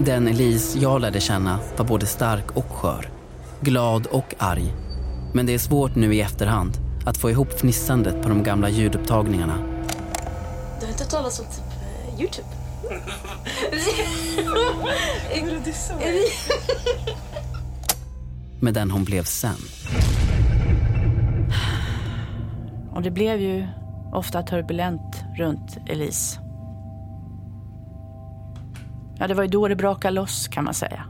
Den Elise jag lärde känna var både stark och skör. Glad och arg. Men det är svårt nu i efterhand att få ihop fnissandet på de gamla ljudupptagningarna. Du har inte hört talas om typ eh, Youtube? Med den hon blev sen. Och det blev ju ofta turbulent runt Elise. Ja, det var ju då det brakade loss kan man säga.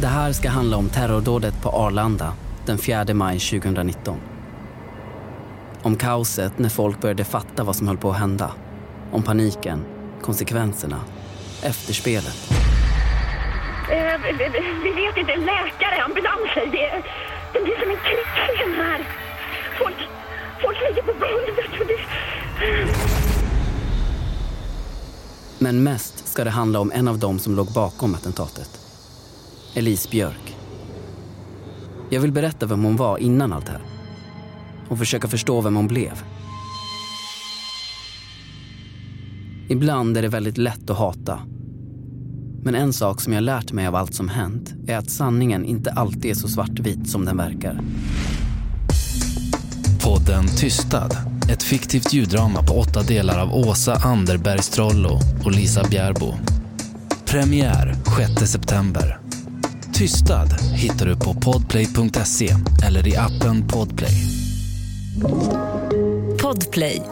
Det här ska handla om terrordådet på Arlanda den 4 maj 2019. Om kaoset när folk började fatta vad som höll på att hända. Om paniken, konsekvenserna, efterspelet. Eh, vi, vet inte, läkare, ambulanser. Det, det blir som en krigsscen Men mest ska det handla om en av dem som låg bakom attentatet. Elise Björk. Jag vill berätta vem hon var innan allt det här. Och försöka förstå vem hon blev. Ibland är det väldigt lätt att hata. Men en sak som jag lärt mig av allt som hänt är att sanningen inte alltid är så svartvit som den verkar. Podden Tystad. Ett fiktivt ljuddrama på åtta delar av Åsa Anderberg Strollo och Lisa Bjärbo. Premiär 6 september. Tystad hittar du på podplay.se eller i appen Podplay. Podplay.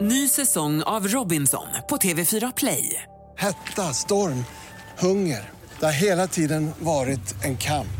Ny säsong av Robinson på TV4 Play. Hetta, storm, hunger. Det har hela tiden varit en kamp.